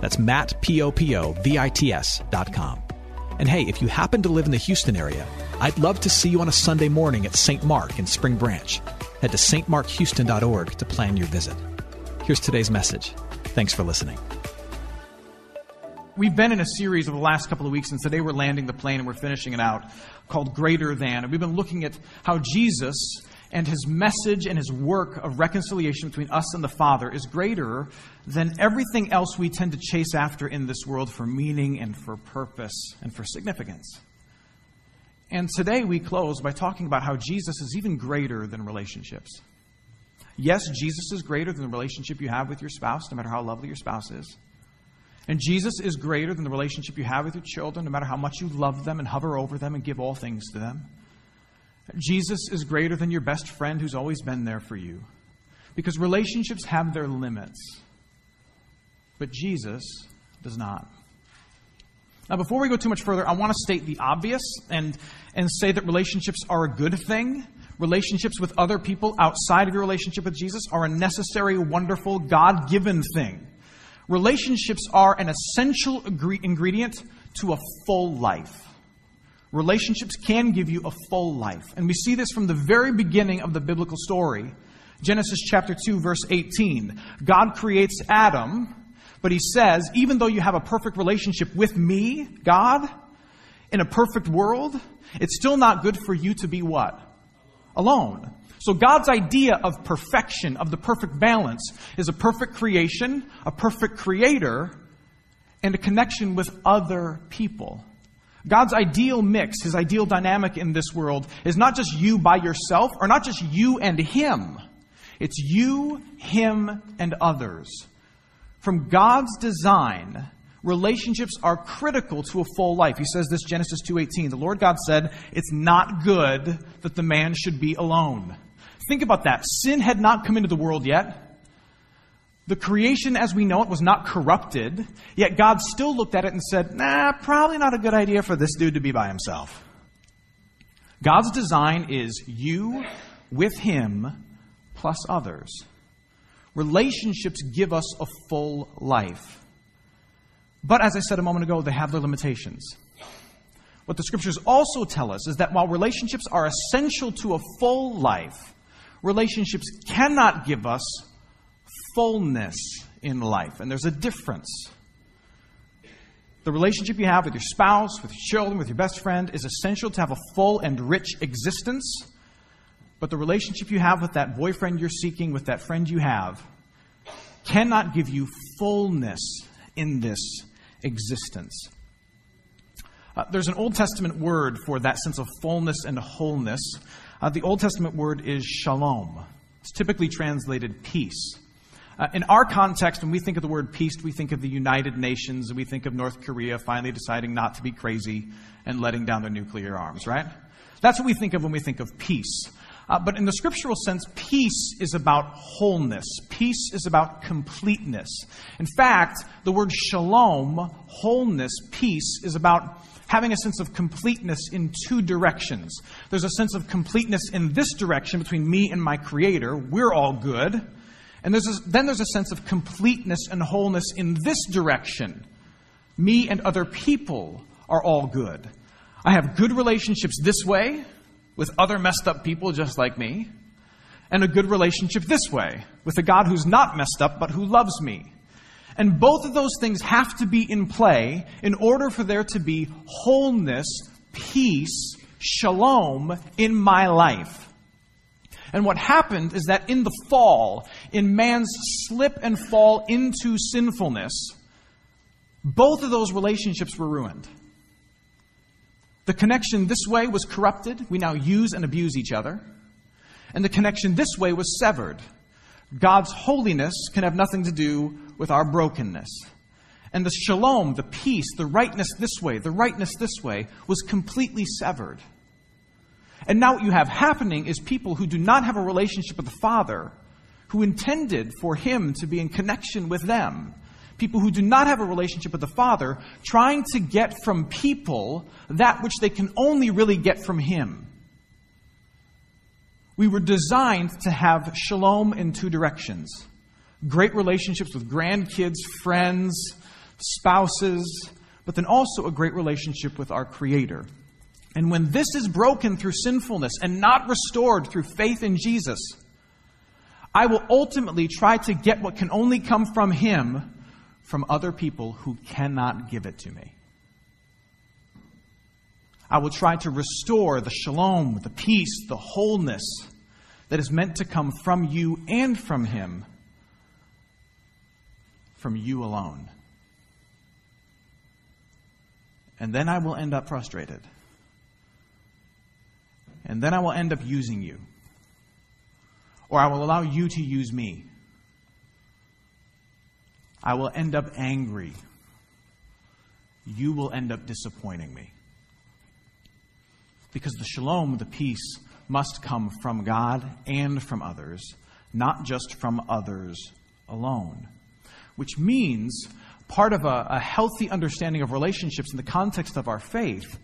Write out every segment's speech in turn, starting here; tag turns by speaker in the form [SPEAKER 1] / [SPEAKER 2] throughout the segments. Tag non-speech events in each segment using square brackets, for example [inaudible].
[SPEAKER 1] That's Matt, P-O-P-O-V-I-T-S dot com. And hey, if you happen to live in the Houston area, I'd love to see you on a Sunday morning at St. Mark in Spring Branch. Head to stmarkhouston.org to plan your visit. Here's today's message. Thanks for listening.
[SPEAKER 2] We've been in a series over the last couple of weeks, and today we're landing the plane and we're finishing it out called Greater Than. And we've been looking at how Jesus and his message and his work of reconciliation between us and the Father is greater than everything else we tend to chase after in this world for meaning and for purpose and for significance. And today we close by talking about how Jesus is even greater than relationships. Yes, Jesus is greater than the relationship you have with your spouse, no matter how lovely your spouse is. And Jesus is greater than the relationship you have with your children, no matter how much you love them and hover over them and give all things to them. Jesus is greater than your best friend who's always been there for you. Because relationships have their limits, but Jesus does not. Now, before we go too much further, I want to state the obvious and, and say that relationships are a good thing. Relationships with other people outside of your relationship with Jesus are a necessary, wonderful, God given thing. Relationships are an essential ingredient to a full life. Relationships can give you a full life. And we see this from the very beginning of the biblical story. Genesis chapter 2, verse 18. God creates Adam, but he says, even though you have a perfect relationship with me, God, in a perfect world, it's still not good for you to be what? Alone. So God's idea of perfection, of the perfect balance, is a perfect creation, a perfect creator, and a connection with other people. God's ideal mix, his ideal dynamic in this world, is not just you by yourself, or not just you and him. It's you, him, and others. From God's design, relationships are critical to a full life. He says this Genesis 2:18. The Lord God said, "It's not good that the man should be alone." Think about that. Sin had not come into the world yet. The creation as we know it was not corrupted, yet God still looked at it and said, nah, probably not a good idea for this dude to be by himself. God's design is you with him plus others. Relationships give us a full life. But as I said a moment ago, they have their limitations. What the scriptures also tell us is that while relationships are essential to a full life, relationships cannot give us fullness in life. And there's a difference. The relationship you have with your spouse, with your children, with your best friend is essential to have a full and rich existence. But the relationship you have with that boyfriend you're seeking, with that friend you have, cannot give you fullness in this existence. Uh, there's an Old Testament word for that sense of fullness and wholeness. Uh, the Old Testament word is shalom. It's typically translated peace. Uh, in our context, when we think of the word peace, we think of the United Nations, and we think of North Korea finally deciding not to be crazy and letting down their nuclear arms, right? That's what we think of when we think of peace. Uh, but in the scriptural sense, peace is about wholeness. Peace is about completeness. In fact, the word shalom, wholeness, peace, is about having a sense of completeness in two directions. There's a sense of completeness in this direction between me and my Creator. We're all good. And there's a, then there's a sense of completeness and wholeness in this direction. Me and other people are all good. I have good relationships this way with other messed up people just like me, and a good relationship this way with a God who's not messed up but who loves me. And both of those things have to be in play in order for there to be wholeness, peace, shalom in my life. And what happened is that in the fall, in man's slip and fall into sinfulness, both of those relationships were ruined. The connection this way was corrupted. We now use and abuse each other. And the connection this way was severed. God's holiness can have nothing to do with our brokenness. And the shalom, the peace, the rightness this way, the rightness this way, was completely severed. And now what you have happening is people who do not have a relationship with the Father, who intended for Him to be in connection with them, people who do not have a relationship with the Father, trying to get from people that which they can only really get from Him. We were designed to have shalom in two directions great relationships with grandkids, friends, spouses, but then also a great relationship with our Creator. And when this is broken through sinfulness and not restored through faith in Jesus, I will ultimately try to get what can only come from Him from other people who cannot give it to me. I will try to restore the shalom, the peace, the wholeness that is meant to come from you and from Him, from you alone. And then I will end up frustrated. And then I will end up using you. Or I will allow you to use me. I will end up angry. You will end up disappointing me. Because the shalom, the peace, must come from God and from others, not just from others alone. Which means part of a, a, healthy understanding of relationships in the context of our faith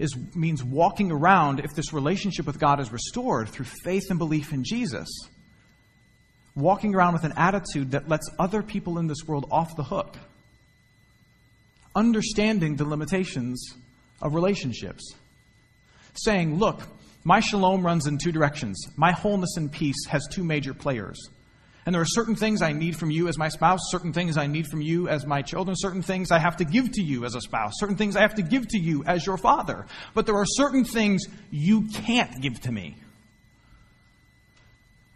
[SPEAKER 2] is means walking around if this relationship with God is restored through faith and belief in Jesus. Walking around with an attitude that lets other people in this world off the hook. Understanding the limitations of relationships. Saying, look, my shalom runs in two directions. My wholeness and peace has two major players. And there are certain things I need from you as my spouse, certain things I need from you as my children, certain things I have to give to you as a spouse, certain things I have to give to you as your father. But there are certain things you can't give to me.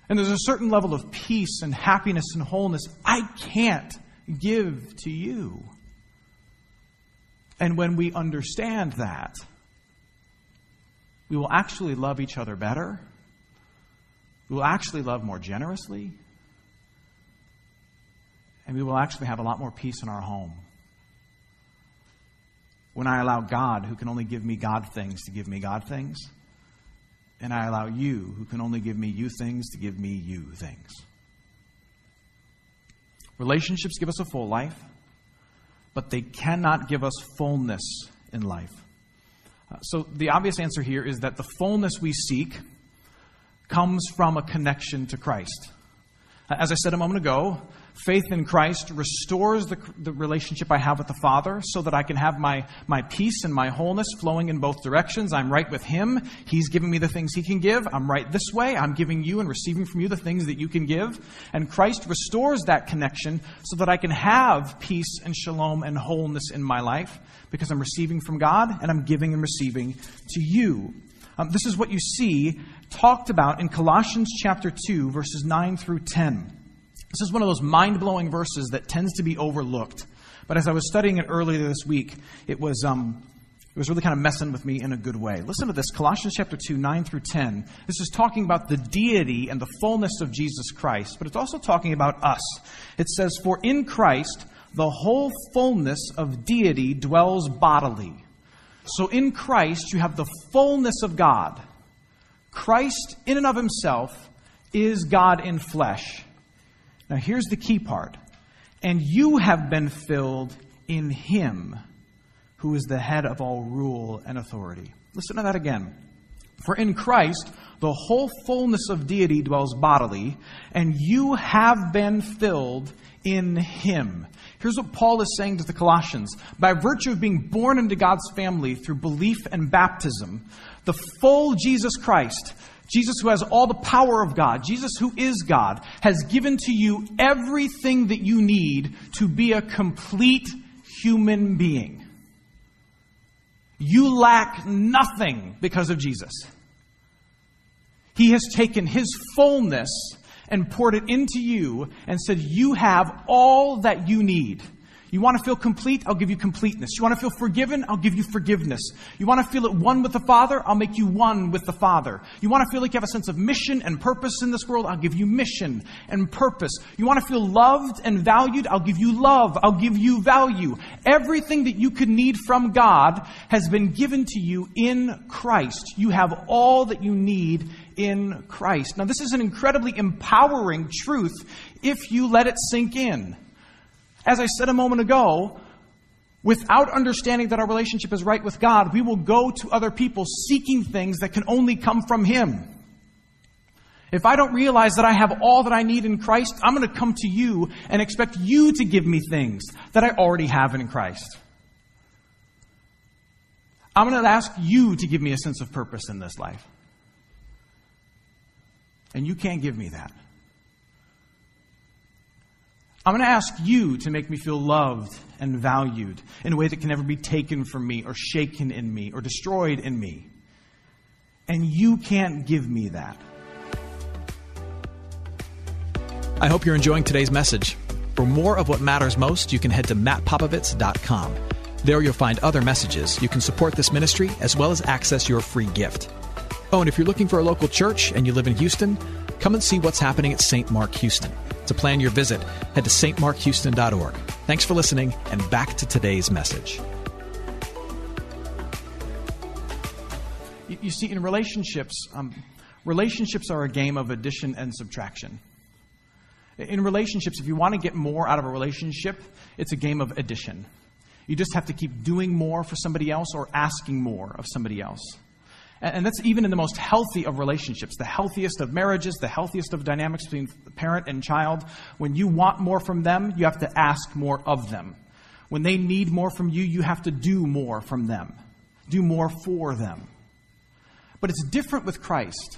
[SPEAKER 2] And there's a certain level of peace and happiness and wholeness I can't give to you. And when we understand that, we will actually love each other better. We will actually love more generously. And we will actually have a lot more peace in our home. When I allow God, who can only give me God things, to give me God things, and I allow you, who can only give me you things, to give me you things. Relationships give us a full life, but they cannot give us fullness in life. Uh, so the obvious answer here is that the fullness we seek comes from a connection to Christ. As I said a moment ago, faith in Christ restores the, the relationship I have with the Father so that I can have my, my peace and my wholeness flowing in both directions. I'm right with Him. He's giving me the things He can give. I'm right this way. I'm giving you and receiving from you the things that you can give. And Christ restores that connection so that I can have peace and shalom and wholeness in my life because I'm receiving from God and I'm giving and receiving to you. Um, this is what you see talked about in Colossians chapter 2, verses 9 through 10. This is one of those mind blowing verses that tends to be overlooked. But as I was studying it earlier this week, it was, um, it was really kind of messing with me in a good way. Listen to this Colossians chapter 2, 9 through 10. This is talking about the deity and the fullness of Jesus Christ, but it's also talking about us. It says, For in Christ, the whole fullness of deity dwells bodily. So in Christ, you have the fullness of God. Christ, in and of himself, is God in flesh. Now, here's the key part. And you have been filled in him, who is the head of all rule and authority. Listen to that again. For in Christ, the whole fullness of deity dwells bodily, and you have been filled in him. Here's what Paul is saying to the Colossians. By virtue of being born into God's family through belief and baptism, the full Jesus Christ, Jesus who has all the power of God, Jesus who is God, has given to you everything that you need to be a complete human being. You lack nothing because of Jesus. He has taken his fullness and poured it into you and said, You have all that you need. You want to feel complete? I'll give you completeness. You want to feel forgiven? I'll give you forgiveness. You want to feel at one with the Father? I'll make you one with the Father. You want to feel like you have a sense of mission and purpose in this world? I'll give you mission and purpose. You want to feel loved and valued? I'll give you love. I'll give you value. Everything that you could need from God has been given to you in Christ. You have all that you need in Christ. Now, this is an incredibly empowering truth if you let it sink in. As I said a moment ago, without understanding that our relationship is right with God, we will go to other people seeking things that can only come from Him. If I don't realize that I have all that I need in Christ, I'm going to come to you and expect you to give me things that I already have in Christ. I'm going to ask you to give me a sense of purpose in this life. And you can't give me that. I'm going to ask you to make me feel loved and valued in a way that can never be taken from me or shaken in me or destroyed in me. And you can't give me that.
[SPEAKER 1] I hope you're enjoying today's message. For more of what matters most, you can head to mattpopovits.com. There you'll find other messages. You can support this ministry as well as access your free gift. Oh, and if you're looking for a local church and you live in Houston, come and see what's happening at St. Mark Houston. To plan your visit, head to stmarkhouston.org. Thanks for listening, and back to today's message.
[SPEAKER 2] You, see, in relationships, um, relationships are a game of addition and subtraction. In relationships, if you want to get more out of a relationship, it's a game of addition. You just have to keep doing more for somebody else or asking more of somebody else. And that's even in the most healthy of relationships, the healthiest of marriages, the healthiest of dynamics between parent and child. When you want more from them, you have to ask more of them. When they need more from you, you have to do more from them, do more for them. But it's different with Christ.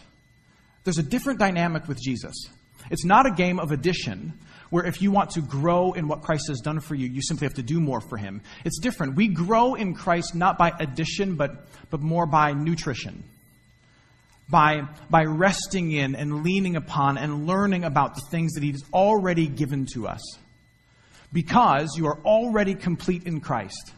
[SPEAKER 2] There's a different dynamic with Jesus. It's not a game of addition, where if you want to grow in what Christ has done for you, you simply have to do more for Him. It's different. We grow in Christ not by addition, but, but more by nutrition. By, by resting in and leaning upon and learning about the things that He's already given to us. Because you are already complete in Christ.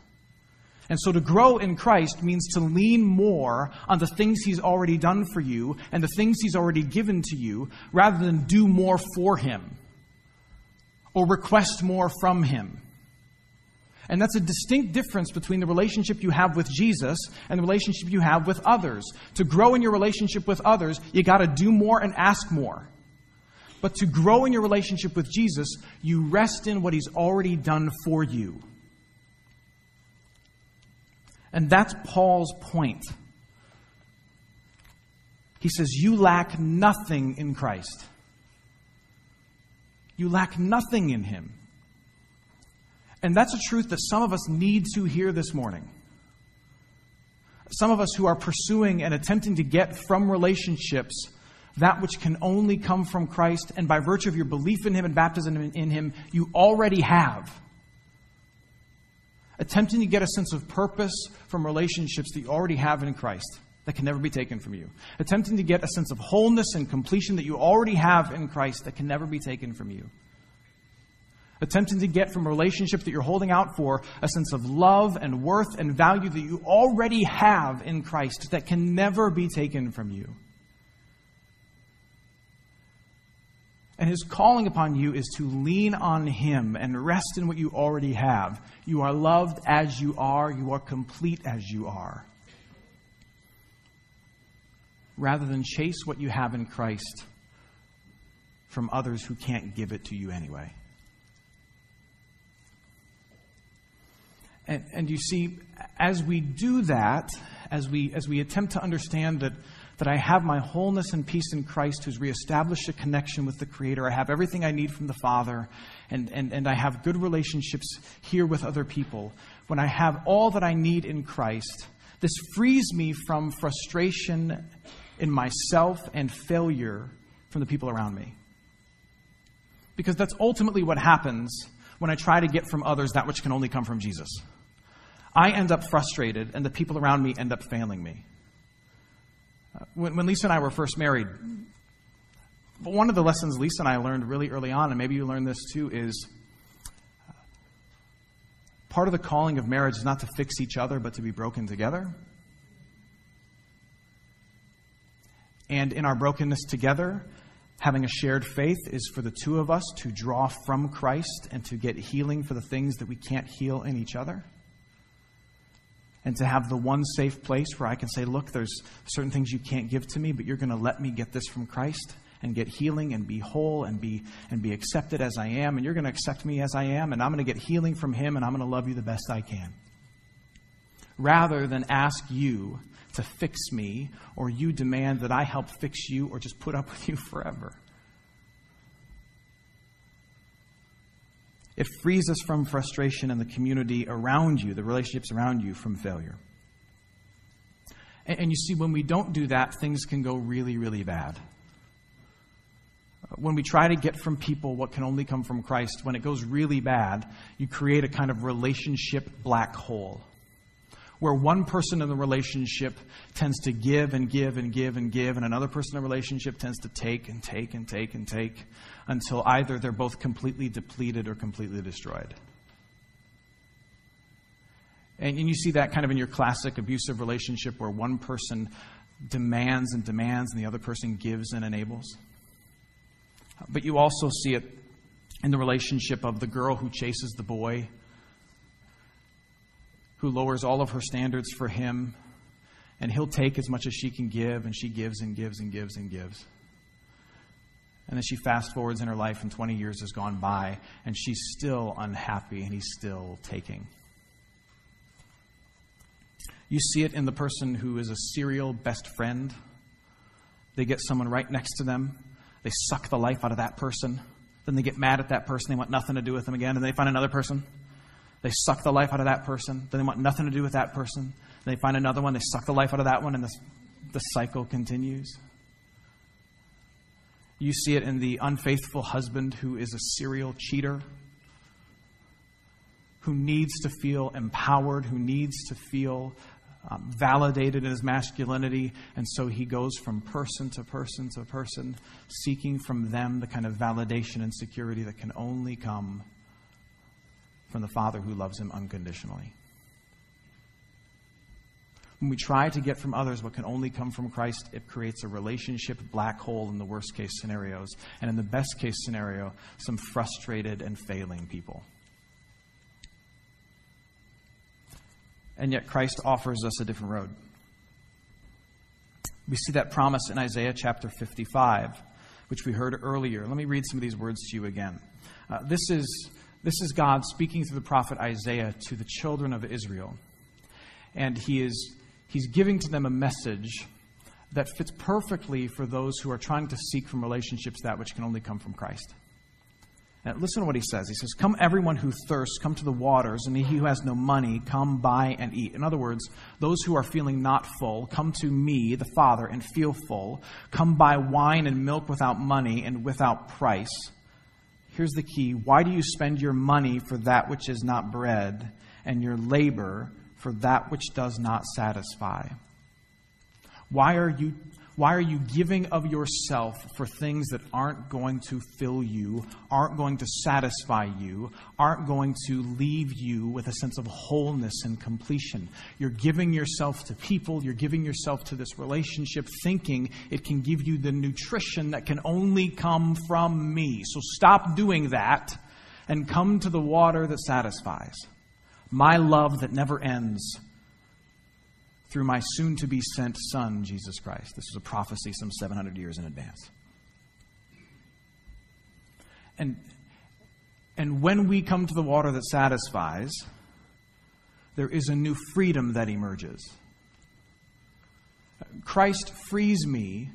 [SPEAKER 2] And so to grow in Christ means to lean more on the things He's already done for you and the things He's already given to you rather than do more for Him or request more from Him. And that's a distinct difference between the relationship you have with Jesus and the relationship you have with others. To grow in your relationship with others, you got to do more and ask more. But to grow in your relationship with Jesus, you rest in what He's already done for you. And that's Paul's point. He says, You lack nothing in Christ. You lack nothing in Him. And that's a truth that some of us need to hear this morning. Some of us who are pursuing and attempting to get from relationships that which can only come from Christ, and by virtue of your belief in Him and baptism in Him, you already have. Attempting to get a sense of purpose from relationships that you already have in Christ that can never be taken from you. Attempting to get a sense of wholeness and completion that you already have in Christ that can never be taken from you. Attempting to get from a relationship that you're holding out for a sense of love and worth and value that you already have in Christ that can never be taken from you. And his calling upon you is to lean on him and rest in what you already have. You are loved as you are, you are complete as you are rather than chase what you have in Christ from others who can't give it to you anyway. And, and you see, as we do that, as we, as we attempt to understand that, that I have my wholeness and peace in Christ who's reestablished a connection with the Creator, I have everything I need from the Father, and, and, and I have good relationships here with other people, when I have all that I need in Christ, this frees me from frustration in myself and failure from the people around me. Because that's ultimately what happens when I try to get from others that which can only come from Jesus. I end up frustrated, and the people around me end up failing me. Uh, when, when Lisa and I were first married, one of the lessons Lisa and I learned really early on, and maybe you learned this too, is part of the calling of marriage is not to fix each other, but to be broken together. And in our brokenness together, having a shared faith is for the two of us to draw from Christ and to get healing for the things that we can't heal in each other. And to have the one safe place where I can say, look, there's certain things you can't give to me, but you're going to let me get this from Christ and get healing and be whole and be and be accepted as I am and you're going to accept me as I am and I'm going to get healing from him and I'm going to love you the best I can. Rather than ask you to fix me or you demand that I help fix you or just put up [laughs] with you forever. It frees us from frustration in the community around you, the relationships around you from failure. And, and you see, when we don't do that, things can go really, really bad when we try to get from people what can only come from Christ, when it goes really bad, you create a kind of relationship black hole where one person in the relationship tends to give and give and give and give, and another person in the relationship tends to take and take and take and take until either they're both completely depleted or completely destroyed. And, and you see that kind of in your classic abusive relationship where one person demands and demands and the other person gives and enables. But you also see it in the relationship of the girl who chases the boy, who lowers all of her standards for him, and he'll take as much as she can give, and she gives and gives and gives and gives. And then she fast forwards in her life, and 20 years has gone by, and she's still unhappy, and he's still taking. You see it in the person who is a serial best friend. They get someone right next to them they suck the life out of that person. Then they get mad at that person. They want nothing to do with them again. And they find another person. They suck the life out of that person. Then they want nothing to do with that person. They find another one. They suck the life out of that one. And the, the cycle continues. You see it in the unfaithful husband who is a serial cheater, who needs to feel empowered, who needs to feel um, validated in his masculinity, and so he goes from person to person to person, seeking from them the kind of validation and security that can only come from the Father who loves him unconditionally. When we try to get from others what can only come from Christ, it creates a relationship black hole in the worst case scenarios, and in the best case scenario, some frustrated and failing people. and yet Christ offers us a different road. We see that promise in Isaiah chapter 55, which we heard earlier. Let me read some of these words to you again. Uh, this, is, this is God speaking through the prophet Isaiah to the children of Israel. And he is, he's giving to them a message that fits perfectly for those who are trying to seek from relationships that which can only come from Christ. Now, listen to what he says. He says, Come, everyone who thirsts, come to the waters, and he who has no money, come buy and eat. In other words, those who are feeling not full, come to me, the Father, and feel full. Come buy wine and milk without money and without price. Here's the key why do you spend your money for that which is not bread, and your labor for that which does not satisfy? Why are you why are you giving of yourself for things that aren't going to fill you, aren't going to satisfy you, aren't going to leave you with a sense of wholeness and completion? You're giving yourself to people, you're giving yourself to this relationship, thinking it can give you the nutrition that can only come from me. So stop doing that and come to the water that satisfies. My love that never ends through my soon to be sent Son, Jesus Christ. This was a prophecy some 700 years in advance. And, and when we come to the water that satisfies, there is a new freedom that emerges. Christ frees me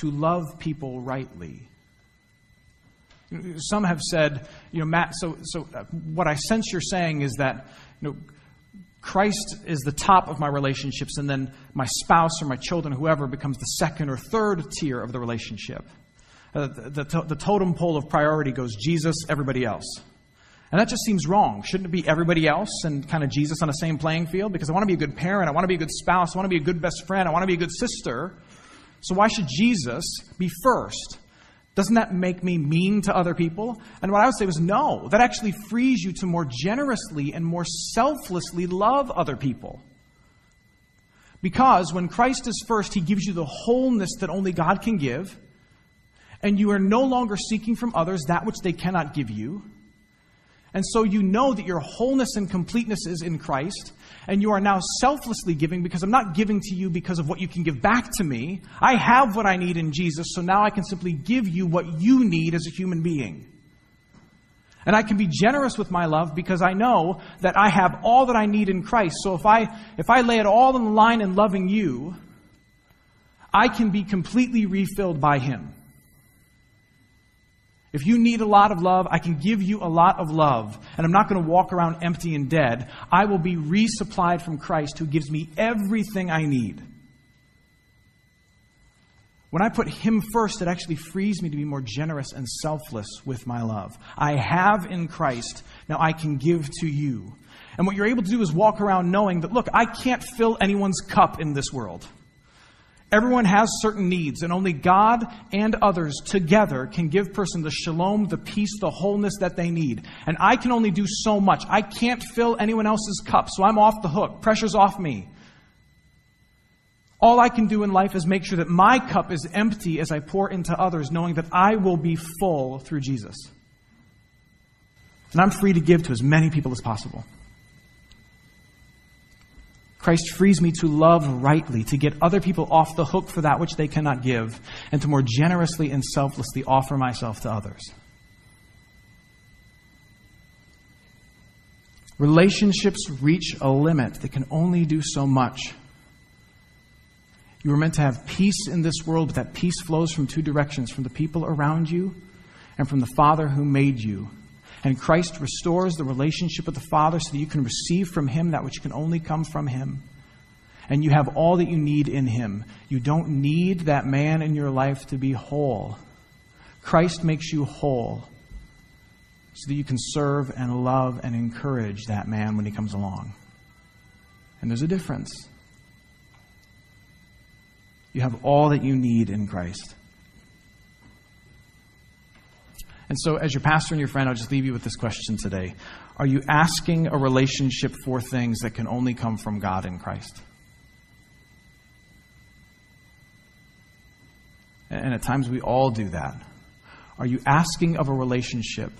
[SPEAKER 2] to love people rightly. Some have said, you know, Matt, so, so uh, what I sense you're saying is that, you know, Christ is the top of my relationships, and then my spouse or my children, whoever, becomes the second or third tier of the relationship. Uh, the, the, the totem pole of priority goes Jesus, everybody else. And that just seems wrong. Shouldn't it be everybody else and kind of Jesus on the same playing field? Because I want to be a good parent, I want to be a good spouse, I want to be a good best friend, I want to be a good sister. So why should Jesus be first? Doesn't that make me mean to other people? And what I would say was no. That actually frees you to more generously and more selflessly love other people. Because when Christ is first, he gives you the wholeness that only God can give, and you are no longer seeking from others that which they cannot give you. And so you know that your wholeness and completeness is in Christ, and you are now selflessly giving because I'm not giving to you because of what you can give back to me. I have what I need in Jesus, so now I can simply give you what you need as a human being. And I can be generous with my love because I know that I have all that I need in Christ. So if I, if I lay it all on the line in loving you, I can be completely refilled by Him. If you need a lot of love, I can give you a lot of love. And I'm not going to walk around empty and dead. I will be resupplied from Christ who gives me everything I need. When I put Him first, it actually frees me to be more generous and selfless with my love. I have in Christ, now I can give to you. And what you're able to do is walk around knowing that, look, I can't fill anyone's cup in this world. Everyone has certain needs, and only God and others together can give person the shalom, the peace, the wholeness that they need. And I can only do so much. I can't fill anyone else's cup, so I'm off the hook. Pressure's off me. All I can do in life is make sure that my cup is empty as I pour into others, knowing that I will be full through Jesus. And I'm free to give to as many people as possible. Christ frees me to love rightly, to get other people off the hook for that which they cannot give, and to more generously and selflessly offer myself to others. Relationships reach a limit that can only do so much. You were meant to have peace in this world, but that peace flows from two directions from the people around you and from the Father who made you. And Christ restores the relationship with the Father so that you can receive from Him that which can only come from Him. And you have all that you need in Him. You don't need that man in your life to be whole. Christ makes you whole so that you can serve and love and encourage that man when he comes along. And there's a difference. You have all that you need in Christ. And so, as your pastor and your friend, I'll just leave you with this question today Are you asking a relationship for things that can only come from God in Christ? And at times we all do that. Are you asking of a relationship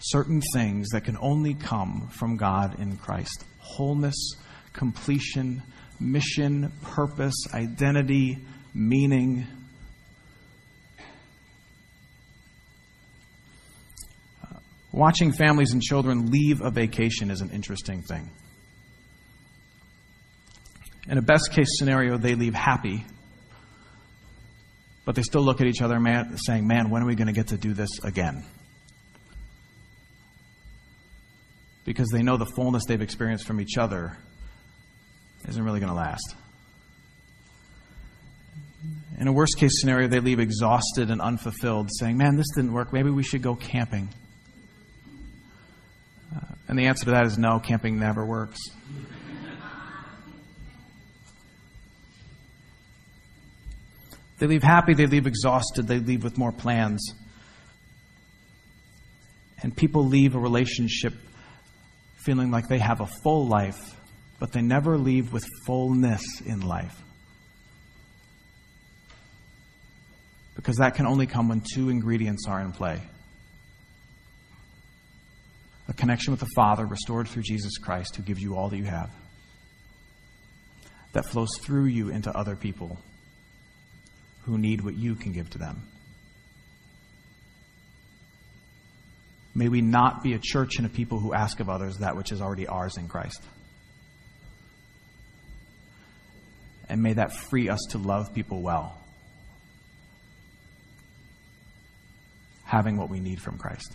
[SPEAKER 2] certain things that can only come from God in Christ? Wholeness, completion, mission, purpose, identity, meaning, Watching families and children leave a vacation is an interesting thing. In a best case scenario, they leave happy, but they still look at each other man, saying, Man, when are we going to get to do this again? Because they know the fullness they've experienced from each other isn't really going to last. In a worst case scenario, they leave exhausted and unfulfilled, saying, Man, this didn't work. Maybe we should go camping. And the answer to that is no, camping never works. They leave happy, they leave exhausted, they leave with more plans. And people leave a relationship feeling like they have a full life, but they never leave with fullness in life. Because that can only come when two ingredients are in play a connection with the Father restored through Jesus Christ, who gives you all that you have, that flows through you into other people who need what you can give to them. May we not be a church and a people who ask of others that which is already ours in Christ. And may that free us to love people well, having what we need from Christ.